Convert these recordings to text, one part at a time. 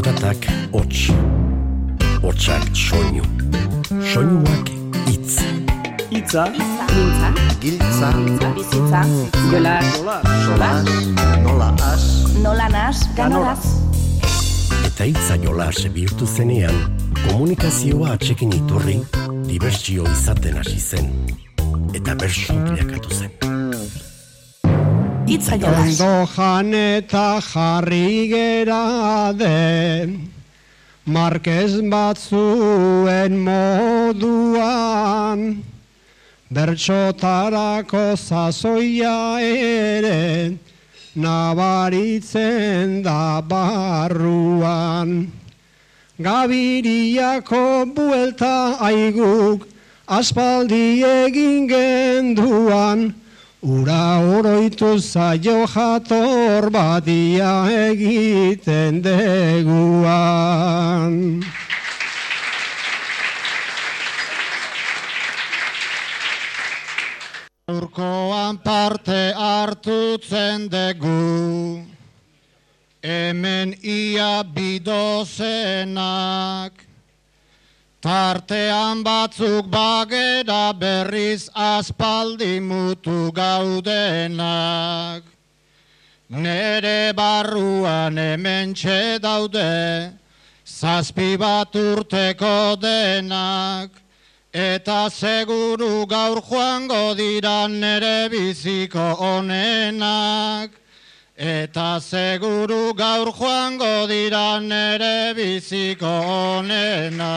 Zaratak hots, hotsak soinu, soinuak itz. Itza, Mintza, Giltza, bizitza, jola, sola, nola as, nola nas, ganoraz. Eta itza jolas bihurtu zenean, komunikazioa atxekin iturri, dibertsio izaten hasi zen. Eta bersu bilakatu zen. Itza jolas. Ondo jan eta jarri gera den Markez batzuen moduan. Bertxotarako zazoia ere Nabaritzen da barruan. Gabiriako buelta aiguk Aspaldi egin genduan Ura oroitu zaio jator badia egiten deguan. Urkoan parte hartutzen dugu, hemen ia bidozenak, Tartean batzuk bagera berriz aspaldi mutu gaudenak. Nere barruan hemen daude, zazpi bat urteko denak. Eta seguru gaur joango dira nere biziko onenak. Eta seguru gaur joango dira nere biziko onena.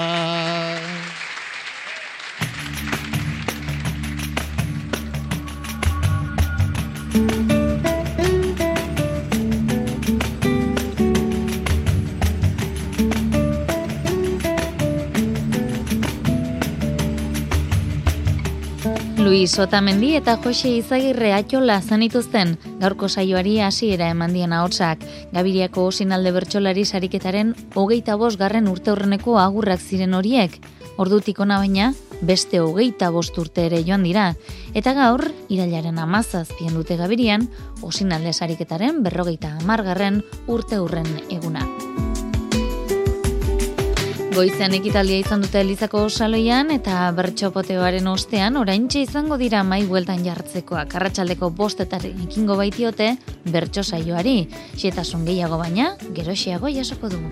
Luis Otamendi eta Jose Izagirre atxola zanituzten gaurko saioari hasiera eman dien ahotsak. Gabiriako osinalde bertsolari sariketaren hogeita bost garren urte horreneko agurrak ziren horiek. Ordutik ona baina, beste hogeita bost urte ere joan dira. Eta gaur, irailaren amazazpien dute gabirian, osinalde sariketaren berrogeita amargarren urte hurren eguna. Goizean ekitaldia izan dute Elizako saloian eta bertxopoteoaren ostean oraintxe izango dira mai bueltan jartzekoak. Arratsaldeko bostetaren ekingo baitiote bertso saioari. Xetasun gehiago baina, geroxeago jasoko dugu.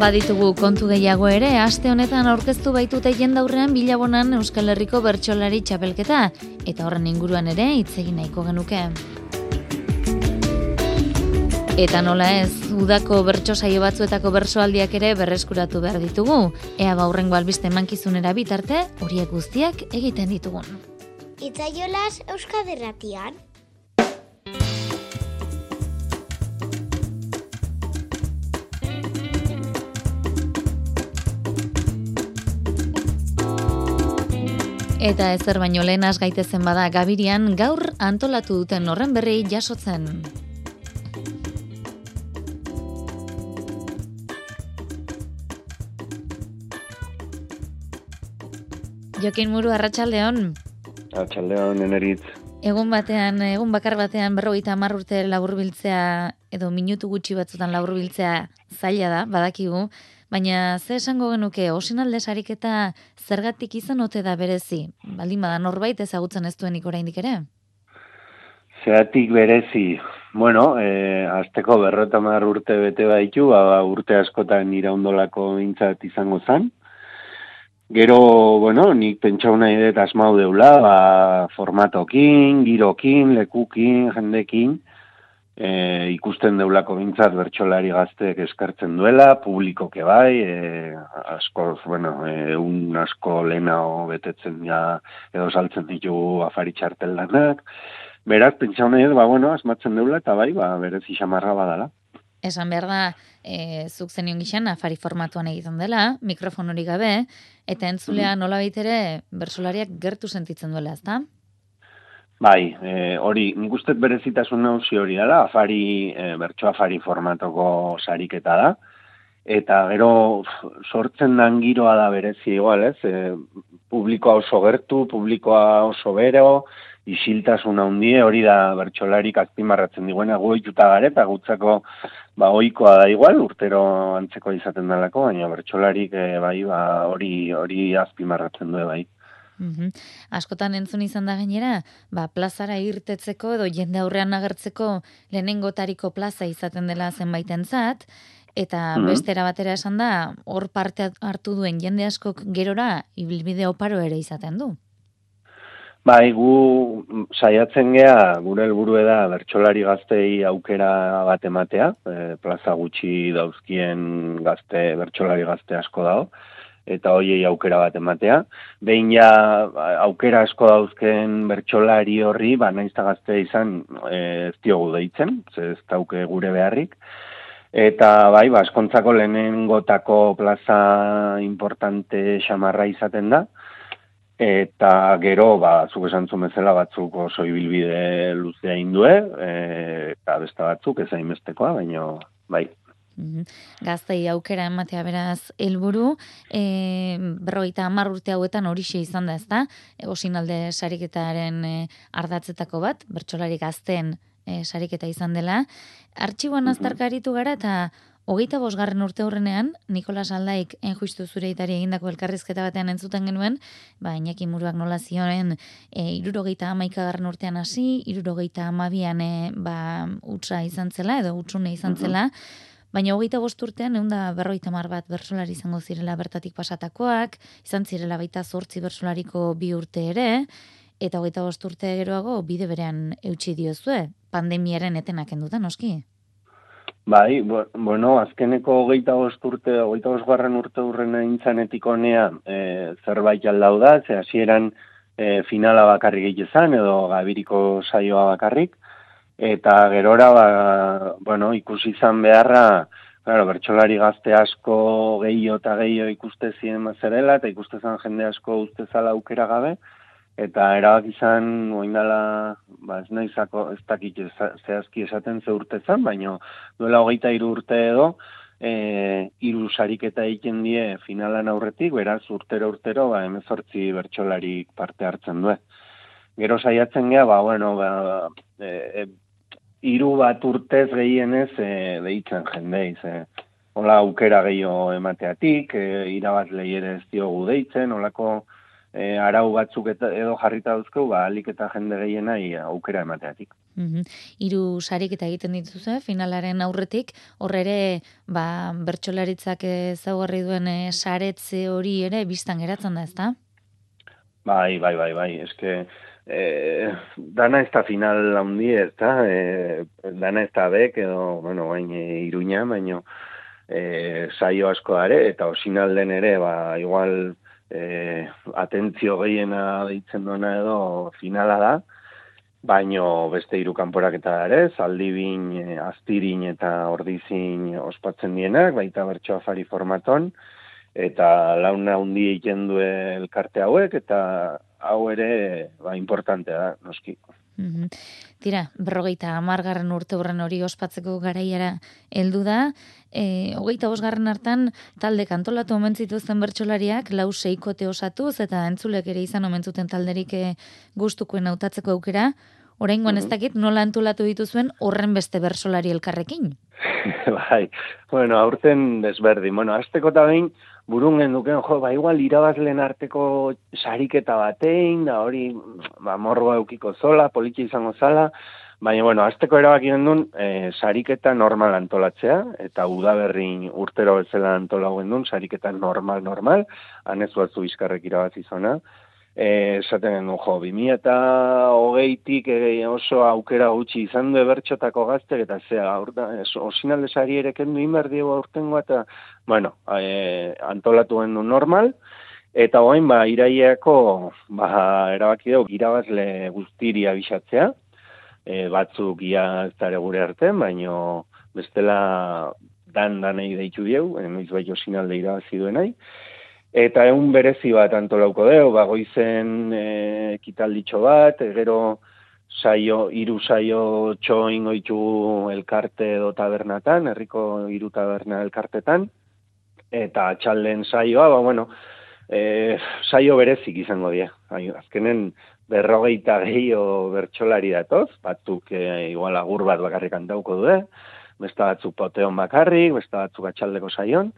Baditugu kontu gehiago ere, aste honetan aurkeztu baitute jendaurrean bilabonan Euskal Herriko bertsolari txapelketa, eta horren inguruan ere hitz egin nahiko genuke. Eta nola ez, udako bertso saio batzuetako bersoaldiak ere berreskuratu behar ditugu. Ea baurrengo albiste mankizunera bitarte, horiek guztiak egiten ditugun. Itzaiolas Euskaderratian. Eta ezer baino lehenaz gaitezen bada Gabirian gaur antolatu duten horren berri jasotzen. Jokin Muru Arratsaldeon. Arratsaldeon eneritz. Egun batean, egun bakar batean berrogeita hamar urte laburbiltzea edo minutu gutxi batzutan laburbiltzea zaila da, badakigu, baina ze esango genuke osinalde sariketa zergatik izan ote da berezi? Baldin bada norbait ezagutzen ez duenik oraindik ere? Zeratik berezi, bueno, e, azteko berrota urte bete baitu, ba, urte askotan iraundolako mintzat izango zan. Gero, bueno, nik pentsau nahi dut asmau deula, ba, formatokin, girokin, lekukin, jendekin, e, ikusten deulako bintzat bertsolari gazteek eskartzen duela, publikoke bai, e, asko, bueno, e, un asko lehenao betetzen ja, edo saltzen ditu afari txartel lanak, beraz, pentsau nahi dut, ba, bueno, asmatzen deula, eta bai, ba, berez isamarra badala. Esan behar da, e, zuk zenion gixan, afari formatuan egiten dela, mikrofon hori gabe, eta entzulea nola ere bersolariak gertu sentitzen duela, ezta? Bai, e, hori, nik uste berezitasun nauzi hori dela, afari, e, bertso afari formatoko sariketa da, eta gero sortzen dan giroa da berezi igual, ez? E, publikoa oso gertu, publikoa oso bero, isiltasun handie hori da bertsolarik azpimarratzen diguena goituta gare eta gutzako ba ohikoa da igual urtero antzeko izaten dalako baina bertsolarik e, bai ba hori hori azpimarratzen du bai. Mm Askotan entzun izan da gainera, ba, plazara irtetzeko edo jende aurrean agertzeko lehenengotariko plaza izaten dela zenbaitentzat, eta mm bestera batera esan da, hor parte hartu duen jende askok gerora ibilbide oparo ere izaten du. Bai, gu saiatzen gea, gure helburu da bertsolari gaztei aukera bat ematea, e, plaza gutxi dauzkien gazte, bertsolari gazte asko dago, eta hoiei aukera bat ematea. Behin ja aukera asko dauzken bertsolari horri, ba, naizta gazte izan e, ez diogu deitzen, ez dauke gure beharrik. Eta bai, ba, eskontzako lehenengotako plaza importante xamarra izaten da, eta gero ba zuk esan bezala batzuk oso ibilbide luzea indue e, eta beste batzuk ez hainbestekoa baino bai mhm. Gaztei aukera ematea beraz helburu, e, berroita hamar urte hauetan horixe izan da, ezta? Osinalde sariketaren e, ardatzetako bat, bertsolari gazten e, sariketa izan dela. Artxiboan aztarkaritu gara eta Hogeita bosgarren urte horrenean, Nikolas Aldaik enjuistu zure itari egindako elkarrizketa batean entzuten genuen, ba, Iñaki Muruak nola zioen, e, irurogeita amaika garren urtean hasi, irurogeita amabian e, ba, utza izan zela, edo utsune izan mhm. zela, baina hogeita bost urtean, egun da berroita mar bat bersolari izango zirela bertatik pasatakoak, izan zirela baita zortzi bersolariko bi urte ere, eta hogeita bost urte geroago bide berean eutxi diozue, pandemiaren etenak endutan, oski? Bai, bueno, azkeneko hogeita bost urte, hogeita bost garren urte urren intzanetik honea e, zerbait aldau da, ze hasieran e, finala bakarrik egitezan, edo gabiriko saioa bakarrik, eta gerora, ba, bueno, ikusi izan beharra, claro, bertxolari gazte asko gehiago eta gehiago ikuste ziren mazerela, eta ikuste jende asko ustezala aukera gabe, eta erabak izan oindala ba ez naizako ez dakit zehazki esaten ze urte zan, baina duela hogeita hiru urte edo e, iru sariketa egiten die finalan aurretik, beraz urtero urtero ba hemezortzi bertsolarik parte hartzen du. Gero saiatzen gea, ba bueno, ba, e, e, iru bat urtez gehienez e, deitzen jendeiz, e, hola aukera gehiago emateatik, e, irabazlei ere ez diogu deitzen, holako e, arau batzuk eta, edo jarrita dauzkeu, ba, alik eta jende gehiena aukera emateatik. Mm Hiru sarik eta egiten dituzu, finalaren aurretik, horre ere, ba, bertxolaritzak ezaugarri duen e, saretze hori ere biztan geratzen da, ezta? Bai, bai, bai, bai, eske, e, dana ez da final handi ez da, e, dana ez da bek, edo, bueno, bain, e, iruña, baino, e, saio asko dare, eta osinalden ere, ba, igual, e, atentzio gehiena deitzen duena edo finala da, baino beste hiru kanporak eta ere, zaldibin, e, astirin eta ordizin ospatzen dienak, baita bertso afari formaton, eta launa hundi egiten du elkarte hauek, eta hau ere, ba, importantea da, noski. Mm Tira, berrogeita amargarren urte horren hori ospatzeko garaiara heldu da. E, hogeita bosgarren hartan, talde kantolatu omentzitu zen bertxolariak, lau seikote osatuz, eta entzulek ere izan omentzuten talderik e, gustukoen hautatzeko aukera. Oraingoan ez mhm. dakit nola antolatu dituzuen horren beste bersolari elkarrekin. bai, bueno, aurten desberdin. Bueno, azteko eta behin, burun genduken, jo, ba, igual irabazlen arteko sariketa batein, da hori, ba, morroa eukiko zola, politxe izango zala, baina, bueno, azteko erabaki gendun, e, sariketa normal antolatzea, eta udaberrin urtero bezala antola gendun, sariketa normal, normal, anezu batzu bizkarrek irabazi zona, esaten genuen jo, bimi eta hogeitik e, oso aukera gutxi izan du ebertxotako gaztek, eta zea, osinalde sari ere kendu inber diego aurtengo, eta, bueno, e, antolatu gendu normal, eta hoain, ba, iraiako, ba, erabaki dugu, irabazle guztiri abisatzea, e, batzuk ia ez gure artean, baino bestela dan danei deitu diegu, enoiz bai osinalde irabazi duenai, Eta egun berezi bat antolauko deu, ba, goizen e, ekitalditxo bat, e, gero saio, iru saio txoin oitu elkarte edo tabernatan, herriko iru taberna elkartetan, eta txalden saioa, ba, bueno, e, saio berezik izango dira. Azkenen berrogeita gehiago bertsolari datoz, batzuk e, igual agur bat bakarrik antauko du, beste batzuk poteon bakarrik, beste batzuk atxaldeko saion,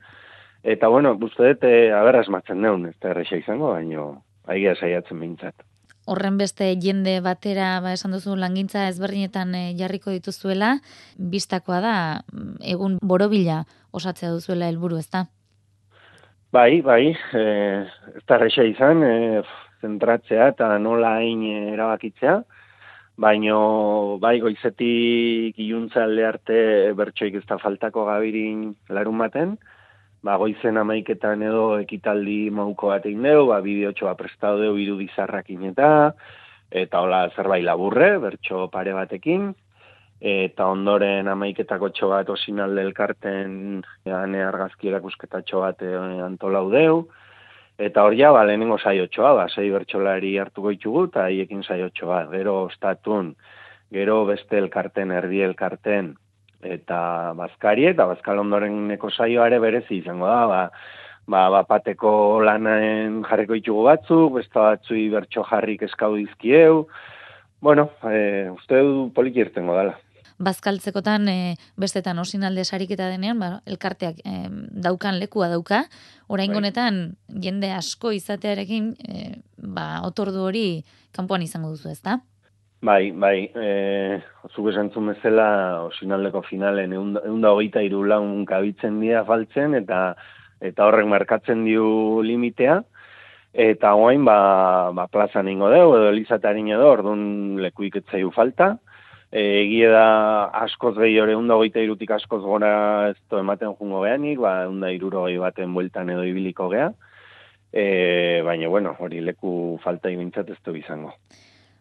eta bueno, uste dut, e, aberraz matzen neun, ez da erresa izango, baino, aigia saiatzen behintzat. Horren beste jende batera, ba, esan duzu langintza ezberdinetan e, jarriko dituzuela, bistakoa da, mm, egun borobila osatzea duzuela helburu ez da? Bai, bai, e, ez da reixa izan, e, zentratzea eta nola hain erabakitzea, baino bai goizetik iuntza alde arte bertsoik ez da faltako gabirin larun baten, ba, goizen amaiketan edo ekitaldi mauko bat egin dugu, ba, bideotxoa prestatu dugu irudizarrakin eta, eta hola zerbait laburre, bertso pare batekin, eta ondoren amaiketako txo bat osinalde elkarten ane argazki erakusketatxo bat e, antolau deu, eta hor ja, ba, lehenengo saio txoa, ba, sei bertxolari hartuko ditugu, eta haiekin saio txoa, gero ostatun, gero beste elkarten, erdi elkarten, eta bazkari eta bazkal ondoren neko saioa ere berezi izango da, ba, ba, bapateko lanaen jarriko ditugu batzuk, besta batzui bertso jarrik eskau dizkieu, bueno, e, uste du poliki irtengo dela. Bazkaltzekotan e, bestetan osin alde sariketa denean, ba, elkarteak e, daukan lekua dauka, orain bai. honetan jende asko izatearekin, e, ba, otordu hori kanpoan izango duzu ez da? Bai, bai, e, zuk esantzun bezala, osinaldeko finalen, egun da hogeita irulaun kabitzen dira faltzen, eta eta horrek markatzen diu limitea, eta hoain, ba, ba plaza ningo dugu, edo elizatari edo, orduan lekuik etzaiu falta, e, egie da askoz gehi hori, hogeita irutik askoz gora ez ematen jungo gehanik, ba, egun da iruro baten bueltan edo ibiliko gea, e, baina, bueno, hori leku falta ibintzat ez du izango.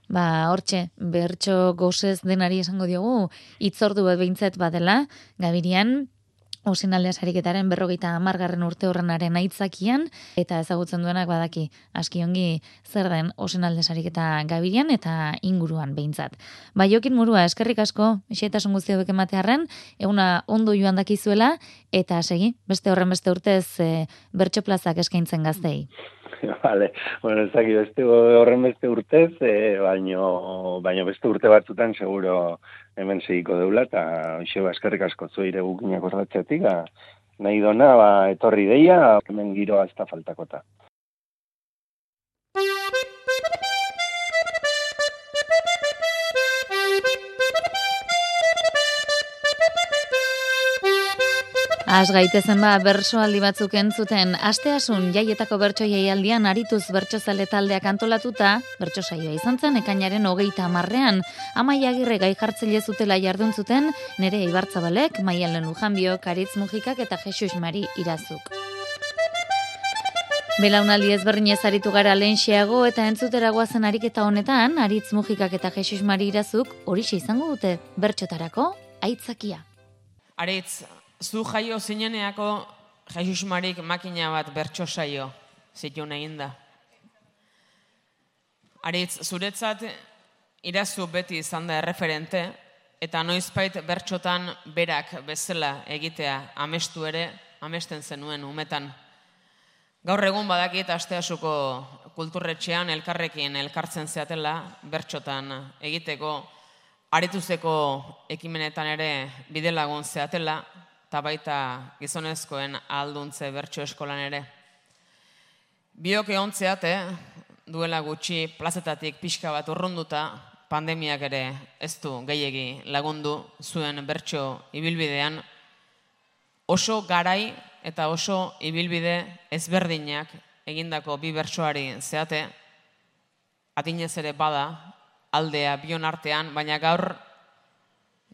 Ba, hortxe, bertso gozez denari esango diogu, itzordu bat behintzat badela, gabirian, Osin aldea sariketaren berrogeita amargarren urte horrenaren aitzakian, eta ezagutzen duenak badaki aski ongi zer den osin alde sariketa gabirian eta inguruan behintzat. Ba, jokin murua, eskerrik asko, esaitasun guztia beke matearen, eguna ondo joan dakizuela, eta segi, beste horren beste urtez e, bertso plazak eskaintzen gaztei. vale. Bueno, ez dakit beste horren beste urtez, e, baino, baino beste urte batzutan seguro hemen segiko deula, eta hoxe baskarrik asko zuire gukinak ordatzetik, nahi dona, ba, etorri deia, hemen giroa ez da faltakota. Az gaitezen ba, bersoaldi batzuk entzuten, asteasun jaietako bertso jaialdian arituz bertsozale taldeak antolatuta, bertso saioa izan zen, ekainaren hogeita amarrean, amai agirre gai jartzile zutela jardun zuten, nere ibartzabalek, maialen lujanbio, karitz mugikak eta Jesus Mari irazuk. Belaunaldi ezberdin ezaritu gara lehenxeago eta entzutera guazen ariketa honetan, aritz mugikak eta Jesus Mari irazuk hori izango dute bertxotarako aitzakia. Aritz, zu jaio zineneako Jesus Marik makina bat bertso saio zitu egin da. Aritz, zuretzat irazu beti izan da erreferente, eta noizpait bertxotan berak bezala egitea amestu ere, amesten zenuen umetan. Gaur egun badakit asteasuko kulturretxean elkarrekin elkartzen zeatela bertxotan egiteko, arituzeko ekimenetan ere bidelagun zeatela, eta baita gizonezkoen alduntze bertso eskolan ere. Biok eontzeate, duela gutxi plazetatik pixka bat urrunduta, pandemiak ere ez du gehiegi lagundu zuen bertso ibilbidean, oso garai eta oso ibilbide ezberdinak egindako bi bertsoari zeate, adinez ere bada aldea bion artean, baina gaur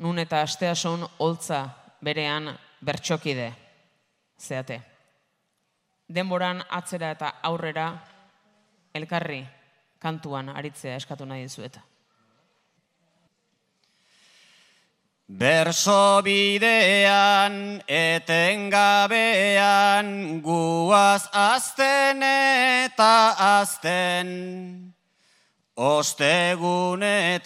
nun eta asteasun holtza berean bertxokide zeate. Denboran atzera eta aurrera elkarri kantuan aritzea eskatu nahi dizueta. Berso bidean etengabean guaz azten eta azten. Ostegunetan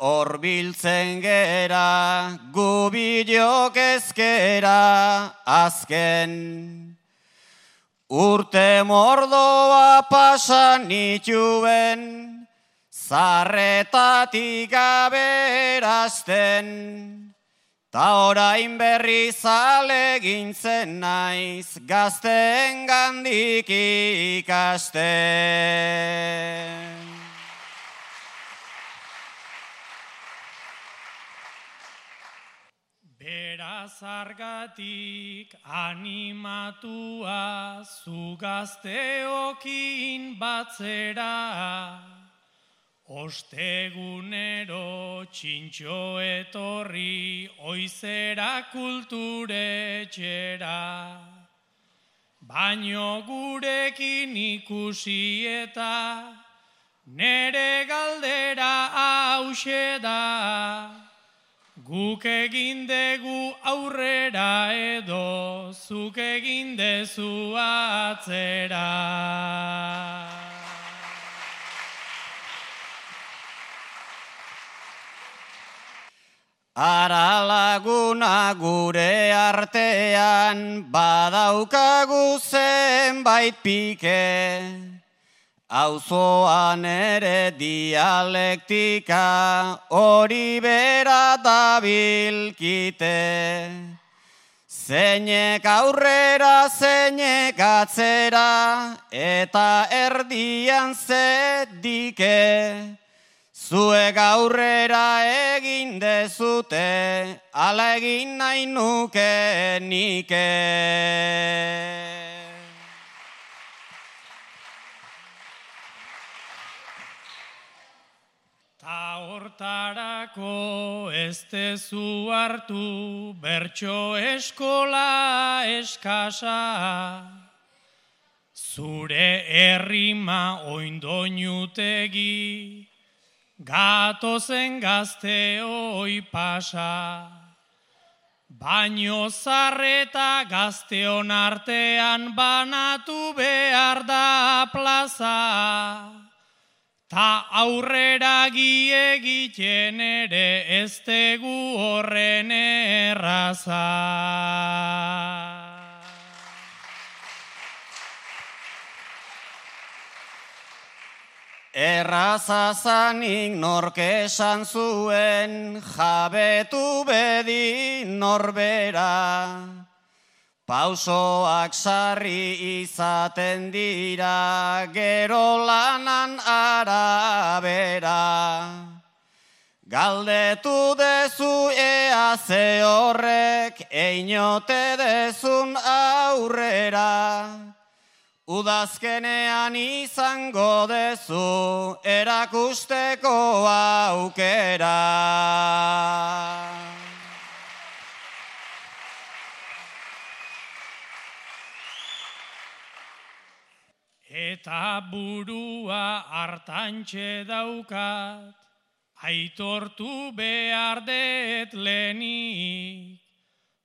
horbiltzen gera, gubilok ezkera azken. urte mordoa pasan nituen, zarretatik aberazten, ta orain berri zale gintzen naiz, gazten gandik ikasten. Beraz argatik animatua zu gazteokin batzera, ostegunero txintxo etorri oizera kulture txera. Baino gurekin ikusi eta nere galdera hause da. Guk egin dugu aurrera edo zuk egin dezu atzera. Ara laguna gure artean badaukagu zenbait pike. Auzoan ere dialektika hori bera dabilkite. Zeinek aurrera, zeinek atzera, eta erdian zedike. Zuek aurrera egin dezute, ala egin nahi nuke nike. Ta hortarako ez tezu hartu bertso eskola eskasa. Zure errima oindoinutegi, gatozen gazte oi pasa. Baino zarreta gazteon artean banatu behar da plaza. Ta aurrera giegiten ere ez tegu horren erraza. Erraza zanik nork esan zuen jabetu bedi norbera. Pausoak sarri izaten dira gero lanan arabera. Galdetu dezu ea ze horrek einote dezun aurrera. Udazkenean izango dezu erakusteko aukera. Eta burua hartantxe daukat, aitortu behar det lenik,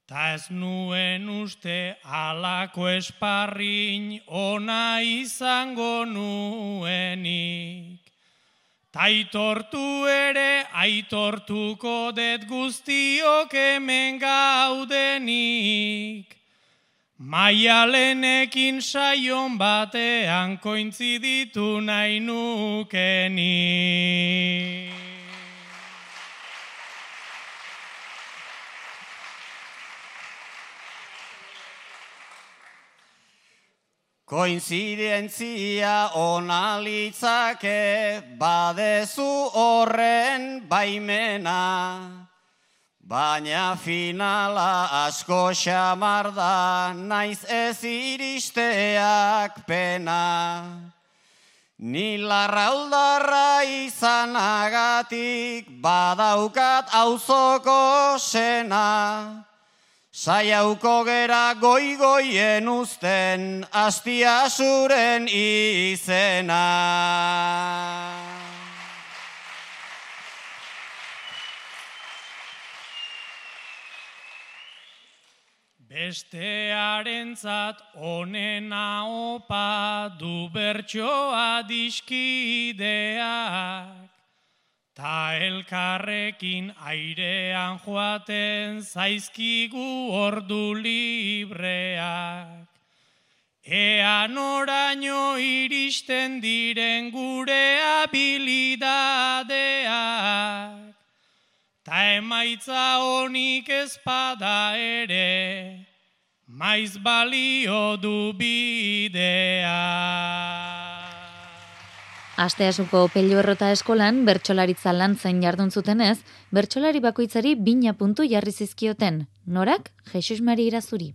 ta ez nuen uste alako esparrin ona izango nuenik. Ta aitortu ere aitortuko det guztiok hemen gaudenik, Maialenekin saion batean kointziditu nahi nukeni. Koinzidentzia ona litzake badezu horren baimena. Baina finala asko xamar da, naiz ez iristeak pena. Ni larrauldarra izanagatik badaukat auzoko sena. Saiauko gera goi-goien usten, astia zuren izena. Bestearentzat onena opa du bertsoa diskideak, ta elkarrekin airean joaten zaizkigu ordu libreak. Ea noraino iristen diren gure habilidadeak, ta emaitza honik ezpada ere, maiz balio du bidea. Asteasuko pelio errota eskolan, bertsolaritza lan zain jardun zutenez, bertsolari bakoitzari bina puntu jarri zizkioten. Norak, Jesus Mari irazuri.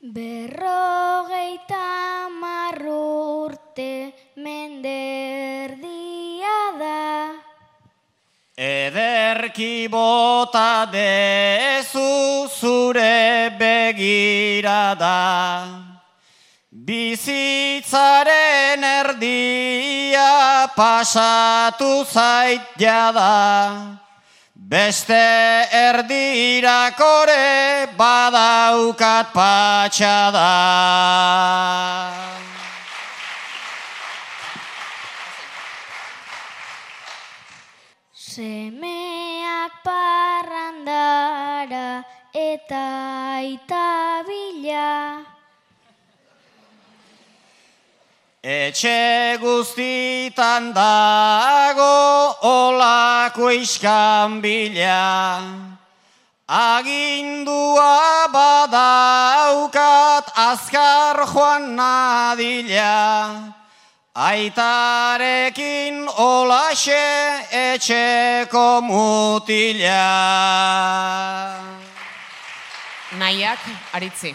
Berrogeita marrurte menderdia da. Ederki bota dezu zure begirada. Bizitzaren erdia pasatu zait jada. Beste erdirakore badaukat patxada. Semeak parrandara eta aita bila. Etxe guztitan dago olako iskan bila. Agindua badaukat azkar joan nadila. Aitarekin olaxe etxeko mutila. Nahiak aritzi.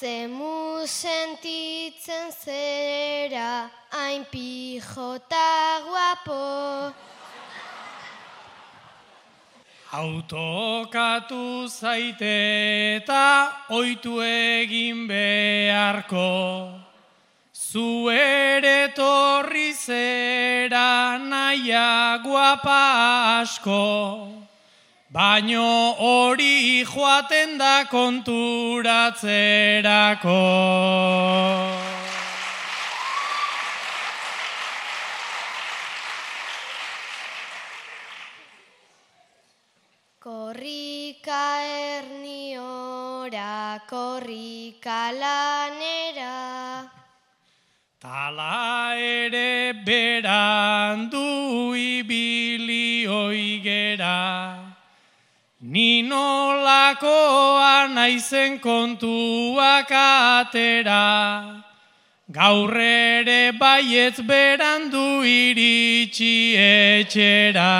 Zemu sentitzen zera, hain pijota guapo. Autokatu zaite eta oitu egin beharko. Zu ere torri zera naia guapa asko. Baino hori joaten da konturatzerako. Korrika erniora, korrika lanera. Tala ere berandu ibili oigera. Ni nolakoa naizen kontuak atera. Gaur ere baietz berandu iritsi etxera.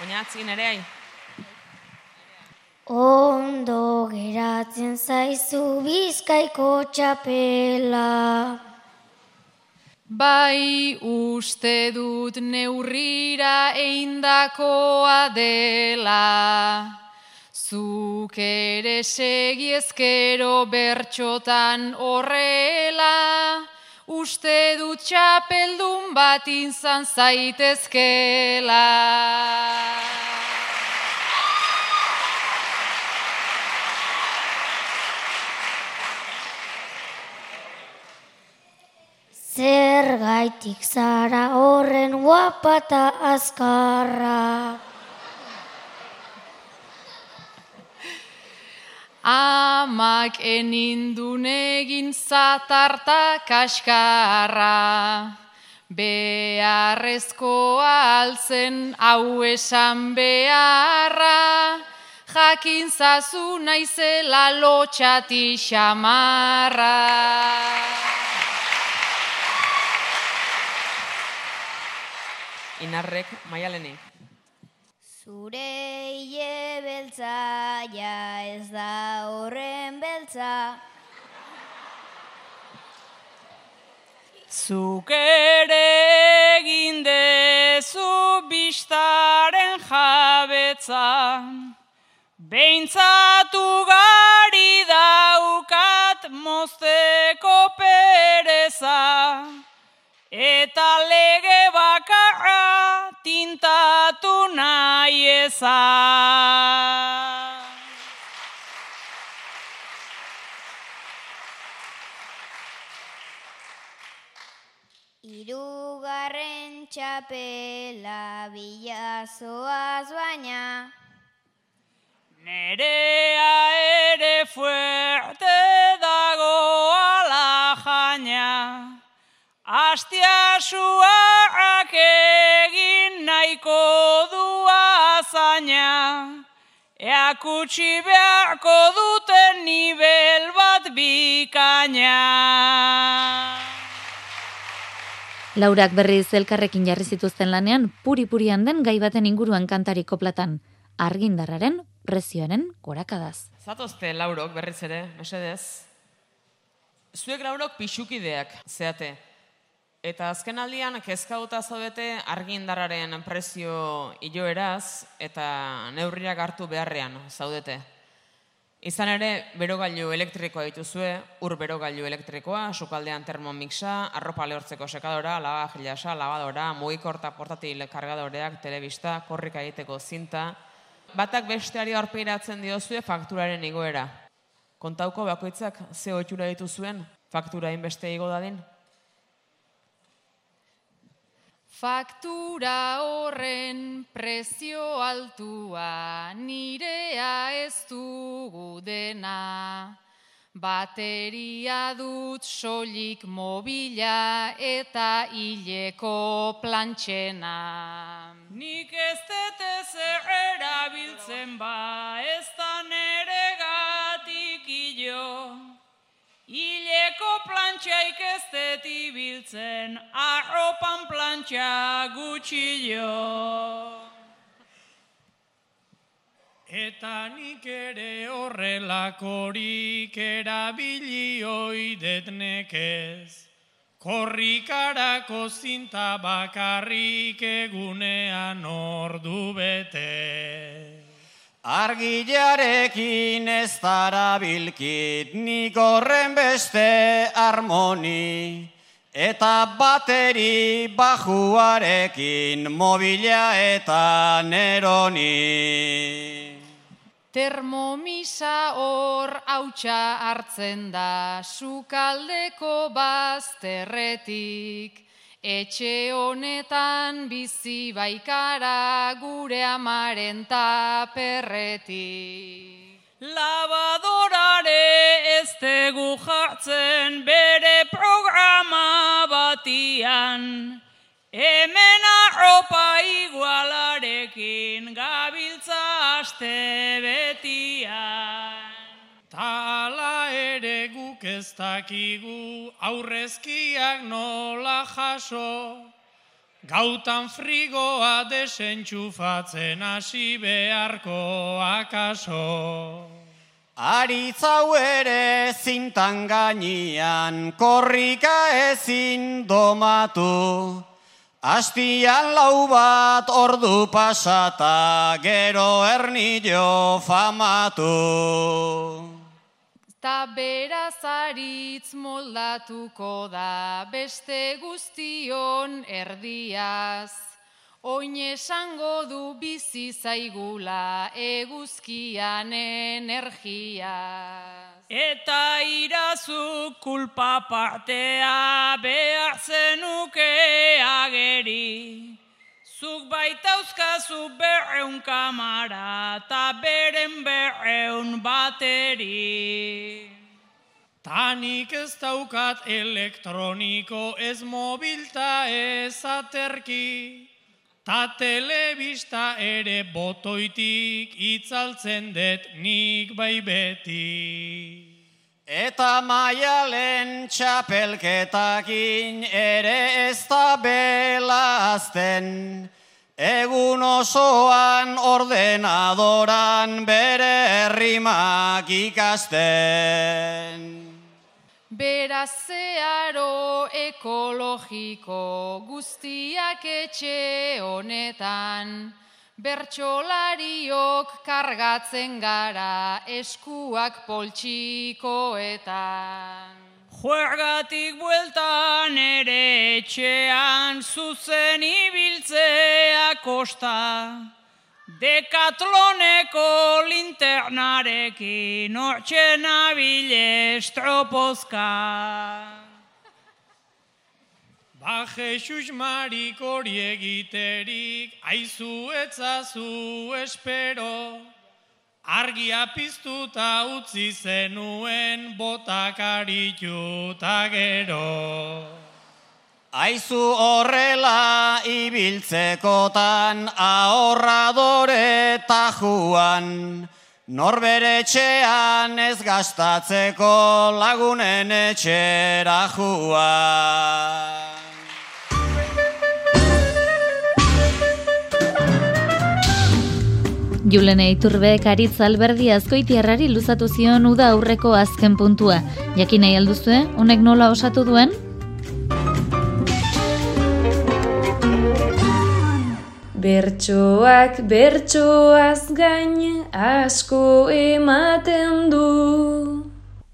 Oinatzin ere ai. Ondo geratzen zaizu bizkaiko txapela. Bai uste dut neurrira eindakoa dela. Zuk ere segiezkero bertxotan horrela. Uste dut txapeldun bat izan zaitezkela. Zer gaitik zara horren guapata azkarra. Amak enindun egin zatarta kaskarra. Beharrezkoa altzen hau esan beharra. Jakin zazu naizela lotxati xamarra. Inarrek maialeni. Zure hile beltza, ja ez da horren beltza. Zuk ere egin dezu bistaren jabetza, Beintzatu gari daukat mozteko pereza, eta lege bakarra tintatu nahi ezan. Hirugarren txapela bilazoaz baina. Nerea ere fuerte Astia suak egin nahiko du azaina, Ea kutsi beharko duten nivel bat bikaina. Laurak berriz elkarrekin jarri zituzten lanean, puri-purian den gai baten inguruan kantariko platan, argindarraren prezioaren gorakadaz. Zatozte laurok berriz ere, mesedez. Zuek laurok pixukideak zeate. Eta azken aldian, kezkauta zaudete argindarraren prezio iloeraz eta neurriak hartu beharrean zaudete. Izan ere, berogailu elektrikoa dituzue, ur berogailu elektrikoa, sukaldean termomixa, arropa lehortzeko sekadora, lavajilasa, lavadora, mugikorta portatil kargadoreak, telebista, korrika egiteko zinta. Batak besteari aurpeiratzen diozue fakturaren igoera. Kontauko bakoitzak ze ohitura dituzuen faktura inbeste igo dadin? Faktura horren prezio altua nirea ez dugu dena. Bateria dut solik mobila eta hileko plantxena. Nik ez dute zer erabiltzen ba, ez da nere gatik ilo. Ileko plantxaik ez dut ibiltzen, arropan plantxa gutxillo. Eta nik ere horrelakorik erabili oidet nekez. Korrikarako zinta bakarrik egunean ordu bete. Argilarekin ez darabilkit nik horren beste harmoni, eta bateri bajuarekin mobila eta neroni. Termomisa hor hautsa hartzen da sukaldeko bazterretik, Etxe honetan bizi baikara gure amaren taperretik. Labadorare ez tegu jartzen bere programa batian. Hemen arropa igualarekin gabiltza aste betian. Ta ala ere guk ez dakigu aurrezkiak nola jaso, gautan frigoa desentxufatzen hasi beharko akaso. Aritzau ere zintan gainian korrika ezin domatu, Astian lau bat ordu pasata gero ernillo famatu. Ta beraz aritz moldatuko da beste guztion erdiaz. Oin esango du bizi zaigula eguzkian energiaz. Eta irazu kulpa partea behar zenuke ageri. Zuk baitauzkazu berreun kamara eta beren berreun bateri. Tanik ez daukat elektroniko ez mobilta ez aterki. Ta telebista ere botoitik itzaltzen dut nik bai beti. Eta maialen txapelketakin ere ez da belazten. Egun osoan ordenadoran bere herrimak ikasten. Beraz zeharo ekologiko guztiak etxe honetan, bertsolariok kargatzen gara eskuak poltsikoetan. Juergatik bueltan ere etxean zuzen ibiltzea kosta. Dekatloneko linternarekin hortxe nabile estropozka. Ba Jesus Marik hori egiterik aizu etzazu espero. argia piztuta utzi zenuen botakaritu ta gero. Aizu horrela ibiltzekotan ahorradore tajuan, norbere etxean ez gastatzeko lagunen etxera juan. Julene Iturbeek aritz alberdi azkoitiarrari luzatu zion uda aurreko azken puntua. Jakin nahi alduzue, honek nola osatu duen? Bertsoak bertsoaz gain asko ematen du.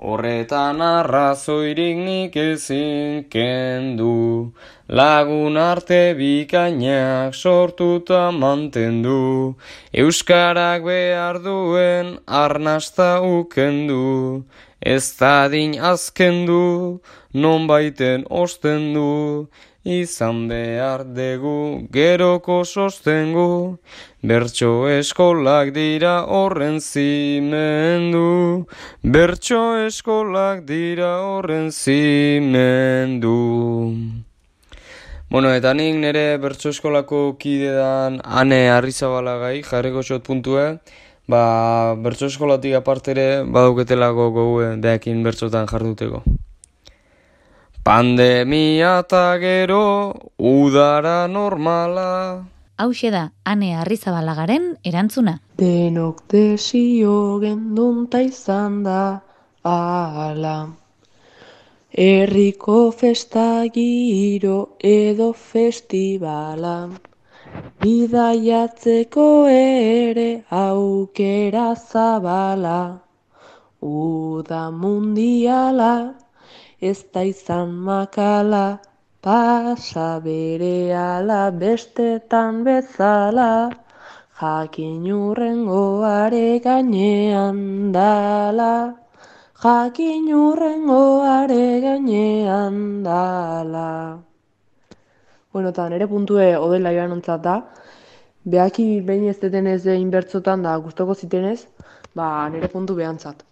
Horretan arrazoirik nik ezin kendu, lagun arte bikainak sortuta mantendu, Euskarak behar duen arnasta ukendu, ez dadin azkendu, non baiten ostendu, izan behar dugu geroko sostengu, bertso eskolak dira horren zimendu, bertso eskolak dira horren zimendu. Bueno, eta nik nire bertso eskolako kidean ane arrizabalagai jarriko xot puntue, ba, bertso eskolatik apartere baduketelako gogue deakin bertsotan jarduteko. Pandemia eta gero, udara normala. Hau da, ane arrizabalagarren erantzuna. Denok desio gendunta izan da, ala. Herriko festa giro edo festibala. Bidaiatzeko ere aukera zabala. Uda mundiala ez da izan makala, pasa bere ala bestetan bezala, jakin urrengo are gainean dala, jakin urrengo are gainean dala. Bueno, eta nire puntue odela joan ontzat da, behaki behin ez detenez inbertzotan da gustoko zitenez, ba nire puntu behantzat.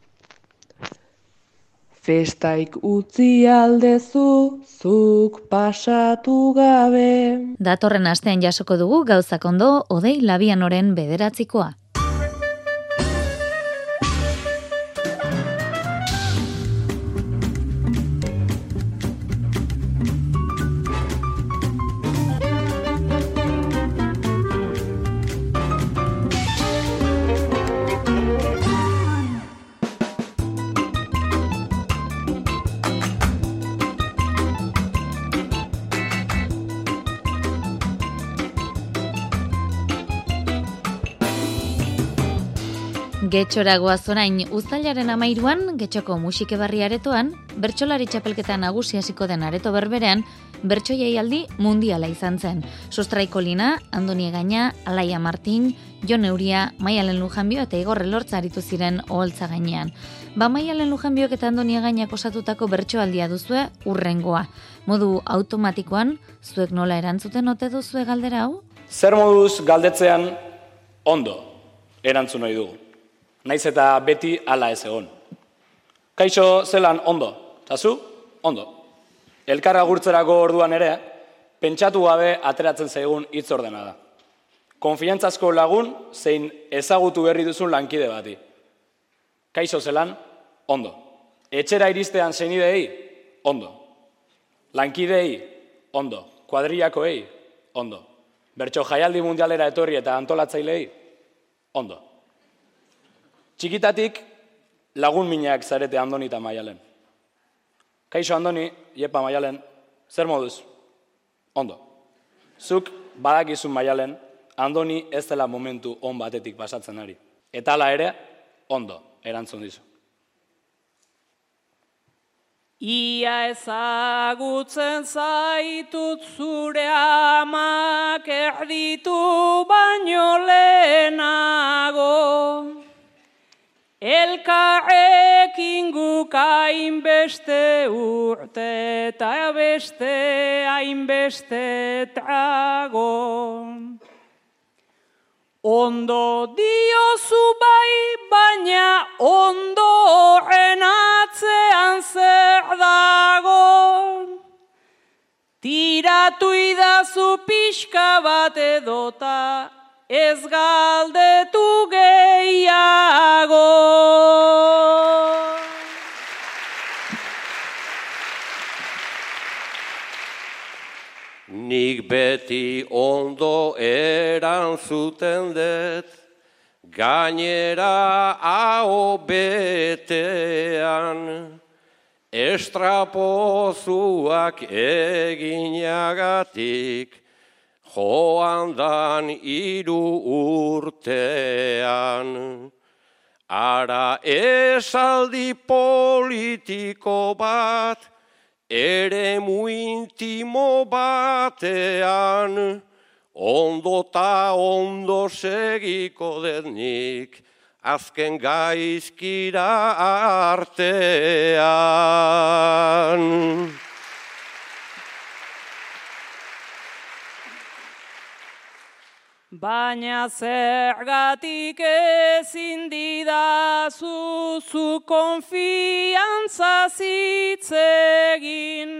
Festaik utzi aldezu, zuk pasatu gabe. Datorren astean jasoko dugu gauzak ondo odei labianoren bederatzikoa. Getxora goazorain uztailaren amairuan, getxoko musike barri aretoan, bertxolari txapelketa nagusi hasiko den areto berberean, bertxoiei aldi mundiala izan zen. Sustraiko lina, Andoni Gaina, Alaia Martin, Jon Euria, Maialen Lujanbio eta Igor Elortza aritu ziren oholtza gainean. Ba Maialen Lujanbiok eta Andoni Gainak osatutako bertsoaldia duzue urrengoa. Modu automatikoan, zuek nola erantzuten ote duzue galdera hau? Zer moduz galdetzean ondo erantzun nahi dugu naiz eta beti hala ez egon. Kaixo zelan ondo, eta zu, ondo. Elkarra gurtzerako orduan ere, pentsatu gabe ateratzen zaigun hitz ordena da. Konfiantzazko lagun zein ezagutu berri duzun lankide bati. Kaixo zelan, ondo. Etxera iristean zeinidei, ondo. Lankidei, ondo. Kuadriakoei, ondo. Bertso jaialdi mundialera etorri eta antolatzailei, ondo. Txikitatik lagun minak zarete Andoni eta Maialen. Kaixo Andoni, Iepa Maialen, zer moduz? Ondo. Zuk badakizun Maialen, Andoni ez dela momentu on batetik pasatzen ari. Eta hala ere, ondo, erantzun dizu. Ia ezagutzen zaitut zure amak erditu baino lehenago. Elkarrekin guk hainbeste urte eta beste hainbeste trago. Ondo diozu bai baina ondo horren atzean zer dago. Tiratu idazu pixka bat edota ez galdetu gehiago. Nik beti ondo eran zuten dut, gainera hau betean, estrapozuak eginagatik, joan dan iru urtean. Ara esaldi politiko bat, ere muintimo batean, ondo ta ondo segiko denik, azken gaizkira artean. Baina zergatik ezin didazu zu konfiantza zitzegin.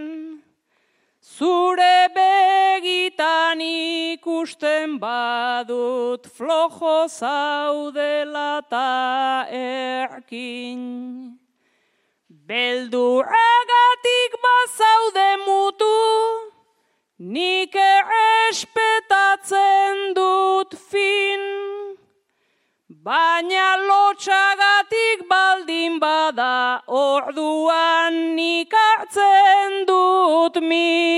Zure begitan ikusten badut flojo zaudela ta erkin. Belduragatik bazaude mutu, Nik errespetatzen dut fin, baina lotxagatik baldin bada orduan nik hartzen dut min.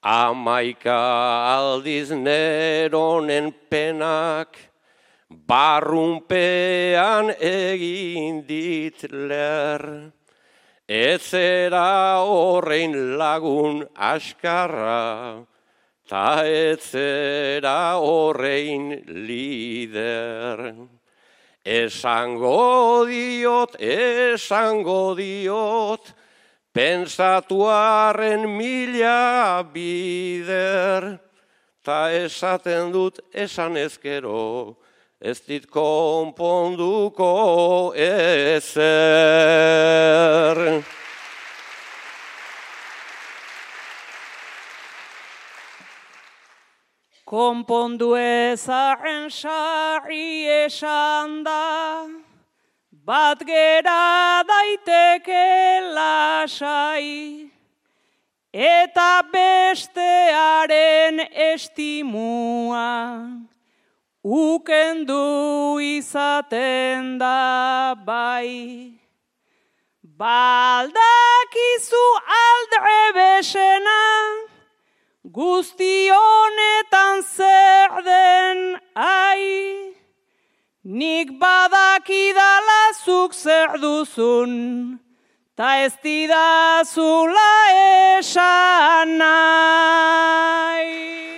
Amaika aldiz neronen penak, barrunpean egin dit ler. Etzera horrein lagun askarra, ta etzera horrein lider. Esango diot, esango diot, pensatuaren mila bider, ta esaten dut esan ezkero, ez dit konponduko ezer. Konpondu ezaren sarri esan da, bat gera daiteke lasai, eta bestearen estimua, ukendu izaten da bai. Baldakizu aldre besena, guzti honetan zer den ai. Nik badakidala zuk zer duzun, ta ez didazula esan nahi.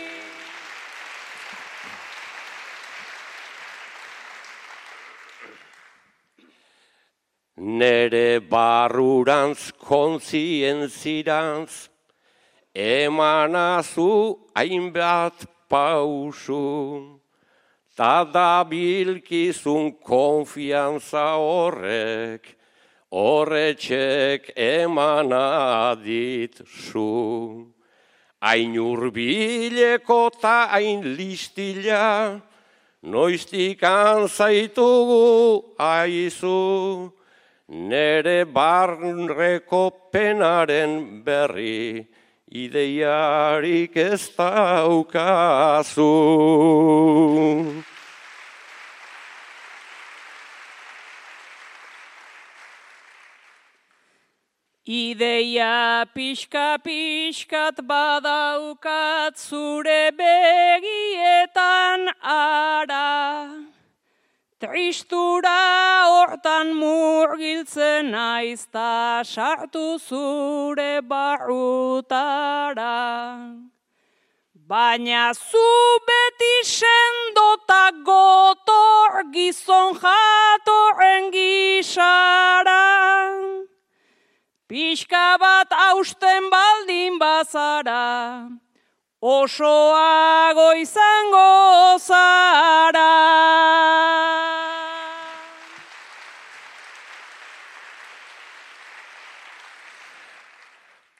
Nere barrurantz kontzientzirantz, emanazu hainbat pausu, ta da bilkizun konfiantza horrek, horretxek emanadit zu. Hain urbileko ta hain listila, noiztik anzaitugu aizu, nere barreko penaren berri, ideiarik ez daukazu. Ideia pixka pixkat badaukat zure begietan ara. Tristura hortan murgiltzen aizta sartu zure barrutara. Baina zu beti sendota gotor gizon jatorren gisara. Pixka bat hausten baldin bazara, osoago izango zara.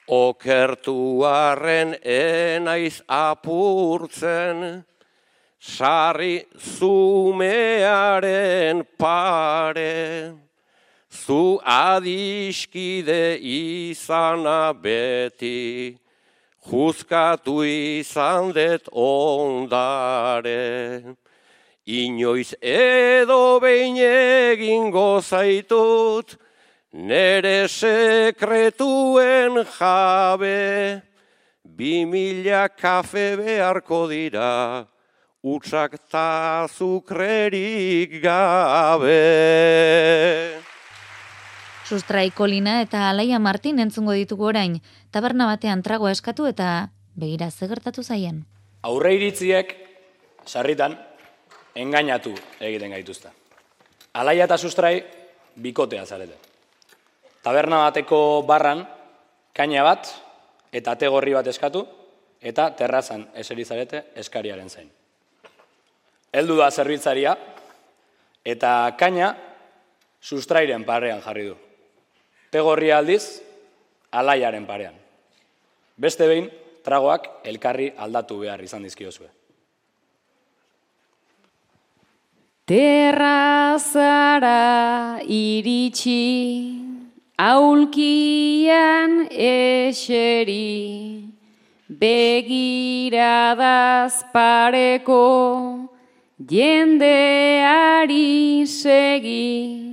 Okertuaren enaiz apurtzen, sarri zumearen pare, zu adiskide izana beti, juzkatu izan det ondare. Inoiz edo behin egingo zaitut, nere sekretuen jabe, bi mila kafe beharko dira, utsak ta zukrerik gabe. Sustrai Kolina eta Alaia Martin entzungo ditugu orain, taberna batean tragoa eskatu eta begira ze gertatu zaien. Aurre iritziek, sarritan, engainatu egiten gaituzta. Alaia eta sustrai, bikotea zarete. Taberna bateko barran, kaina bat, eta tegorri bat eskatu, eta terrazan eseri zarete eskariaren zain. Heldu da zerbitzaria, eta kaina sustrairen parean jarri du. Tegorri aldiz, alaiaren parean. Beste behin, tragoak elkarri aldatu behar izan dizkiozue. Terrazara iritsi, aulkian eseri, begiradaz pareko, jendeari segi.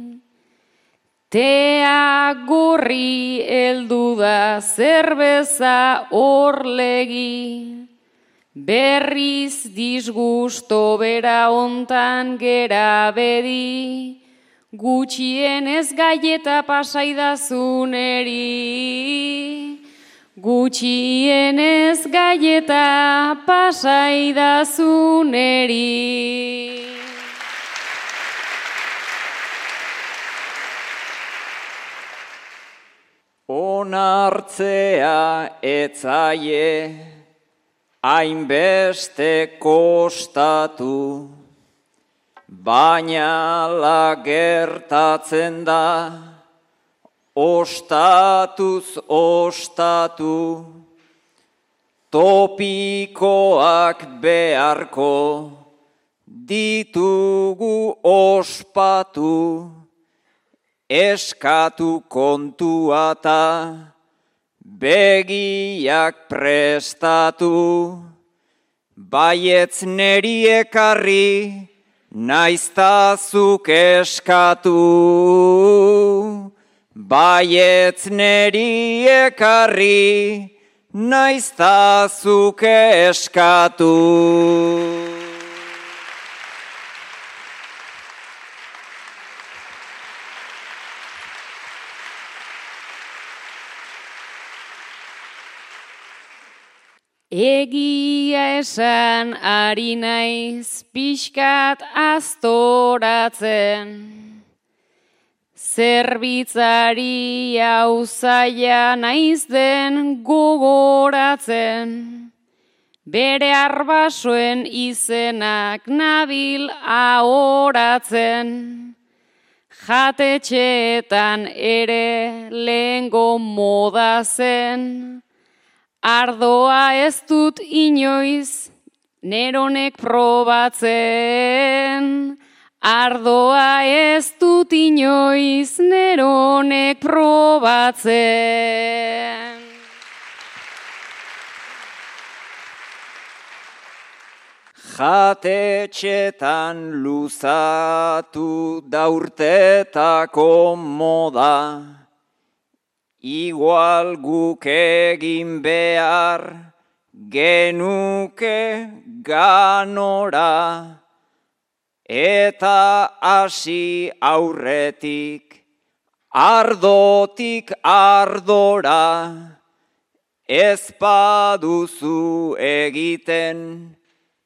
Tea gorri eldu da zerbeza orlegi, berriz disgusto bera ontan gera bedi, gutxienez gaieta pasaidazuneri. Gutxienez gaieta pasaidazuneri. Onartzea etzaie hainbeste kostatu, baina lagertatzen da ostatuz ostatu, topikoak beharko ditugu ospatu, eskatu kontuata, begiak prestatu, baietz neri ekarri, naiztazuk eskatu. Baietz neri ekarri, naiztazuk eskatu. Egia esan ari naiz pixkat aztoratzen. Zerbitzari auzaia naiz den gogoratzen. Bere arbasoen izenak nabil ahoratzen. Jatetxeetan ere lehengo moda zen. Ardoa ez dut inoiz, neronek probatzen. Ardoa ez dut inoiz, neronek probatzen. Jatetxetan luzatu daurtetako moda, igual guk egin behar genuke ganora, eta hasi aurretik ardotik ardora, ez paduzu egiten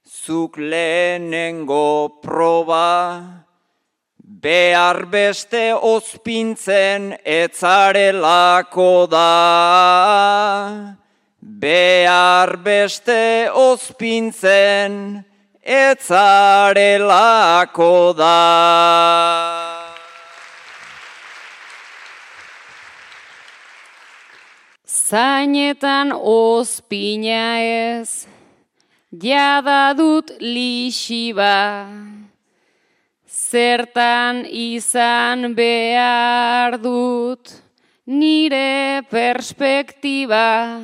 zuk lehenengo proba, behar beste ospintzen etzarelako da. Behar beste ospintzen etzarelako da. Zainetan ospina ez, jada dut lixiba, zertan izan behar dut nire perspektiba,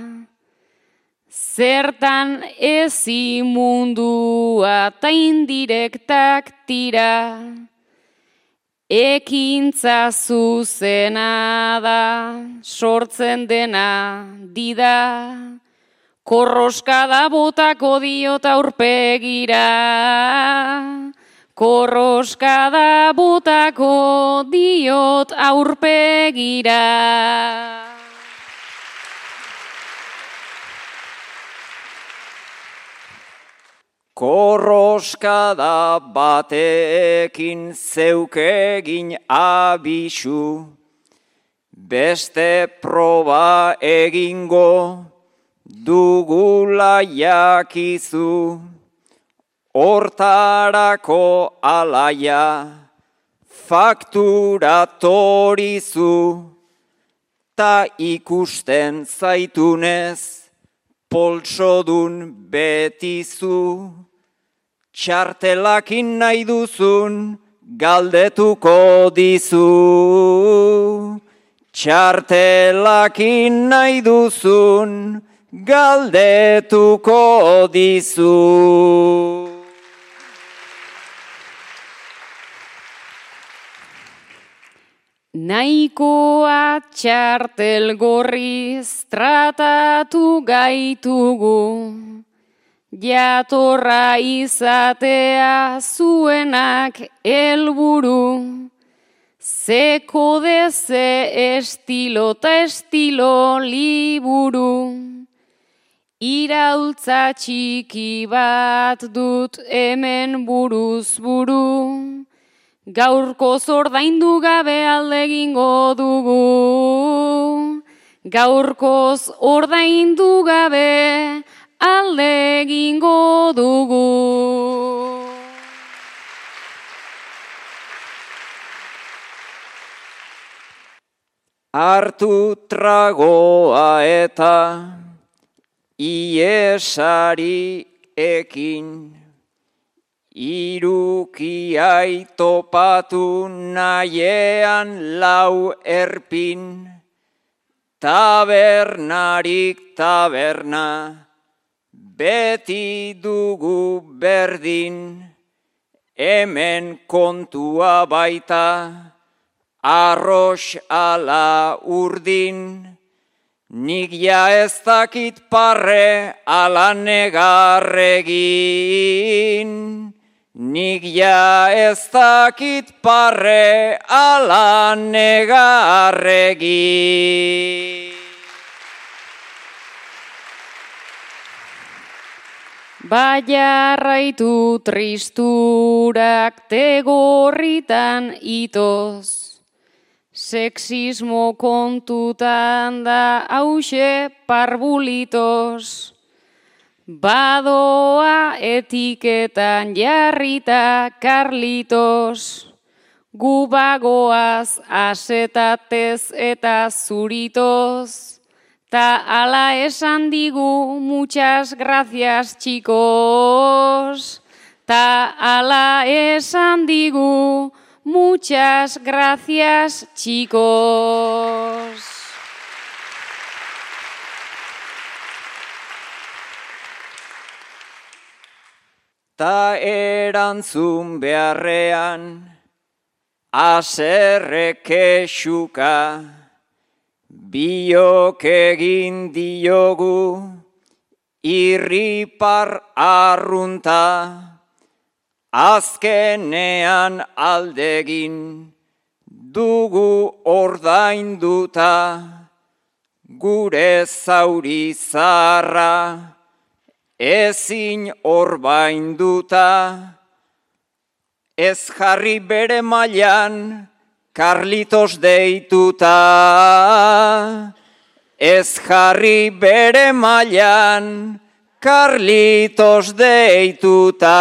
zertan ezi mundua ta indirektak tira, ekintza zuzena da, sortzen dena dida, korroskada botako diot aurpegira. Korroskada botako diot aurpegira. Korroskada batekin zeukegin abisu, beste proba egingo dugula jakizu, hortarako alaia fakturatorizu, ta ikusten zaitunez poltsodun betizu. Txartelakin nahi duzun galdetuko dizu. Txartelakin nahi duzun galdetuko dizu. Naikoa txartel gorriz tratatu gaitugu, jatorra izatea zuenak helburu, zeko deze estilo ta estilo liburu, iraultza txiki bat dut hemen buruz buru, Gaurko zordaindu gabe alde egingo dugu. Gaurkoz ordaindu gabe alde egingo dugu. Artu tragoa eta iesari ekin. Irukiai topatu naiean lau erpin, tabernarik taberna, beti dugu berdin, hemen kontua baita, arros ala urdin, nik ja ez dakit parre ala negarregin. Nik ja ez dakit parre ala negarregi. Baina raitu tristurak tegorritan itoz, sexismo kontutan da hause parbulitos. Badoa etiketan jarrita karlitos, gubagoaz asetatez eta zuritos, ta ala esan digu muchas gracias chicos, ta ala esan digu muchas gracias chicos. Ta erantzun beharrean, aserrek esuka, biok egin diogu, irripar arrunta, azkenean aldegin, dugu ordainduta, gure zauri zarra, ezin orbainduta, ez jarri bere mailan, Carlitos deituta. Ez jarri bere mailan, Carlitos deituta.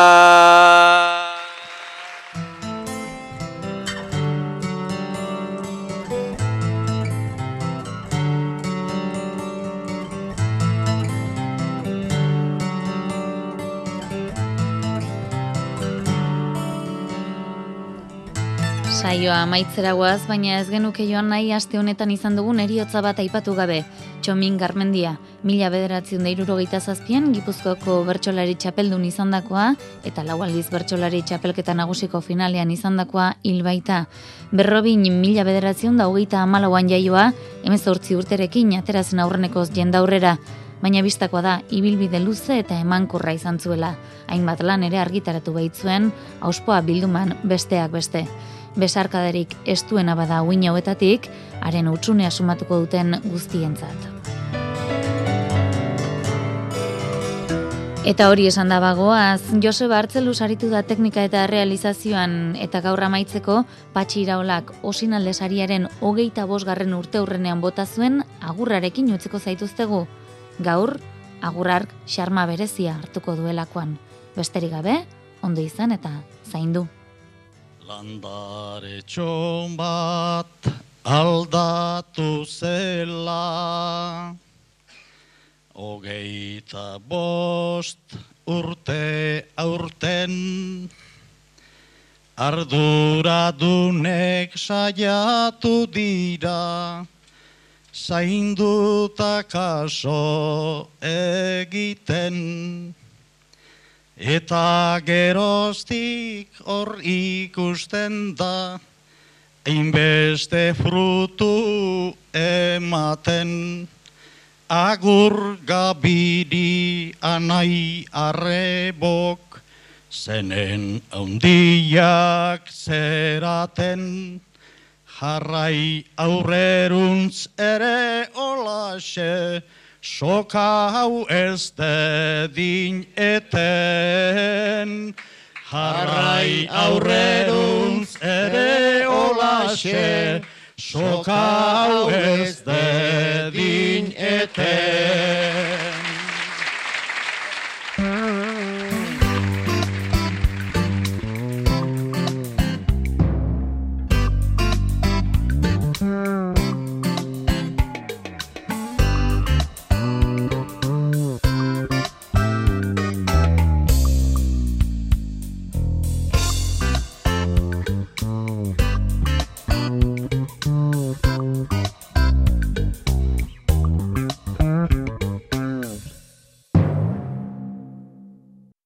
Saioa amaitzera guaz, baina ez genuke joan nahi aste honetan izan dugun eriotza bat aipatu gabe. Txomin Garmendia, mila bederatzion da zazpian, Gipuzkoako bertsolari txapeldun izandakoa eta lau aldiz bertsolari txapelketa nagusiko finalean izandakoa hilbaita. Berrobin mila bederatzion da hogeita amalauan jaioa, emezortzi urterekin aterazen aurrenekoz jendaurrera, baina bistakoa da ibilbide luze eta emankorra izan zuela. Hainbat lan ere argitaratu baitzuen, auspoa bilduman besteak beste besarkaderik estuena bada uin hauetatik, haren utxunea sumatuko duten guztientzat. Eta hori esan da bagoaz, Joseba Artzelu saritu da teknika eta realizazioan eta gaur amaitzeko patxi iraolak osinalde sariaren hogeita bosgarren urte hurrenean bota zuen agurrarekin utziko zaituztegu. Gaur, agurrark xarma berezia hartuko duelakoan. Besterik gabe, ondo izan eta zaindu. Landare txon bat aldatu zela. Ogeita bost urte aurten Arduradunek saiatu dira. Zainduta kaso egiten Eta geroztik hor ikusten da, Einbeste frutu ematen, Agur gabiri anai arrebok, Zenen handiak zeraten, Jarrai aurreruntz ere olaxe, soka hau ez dedin eten. Jarrai aurreruntz ere olaxe, soka hau ez dedin eten.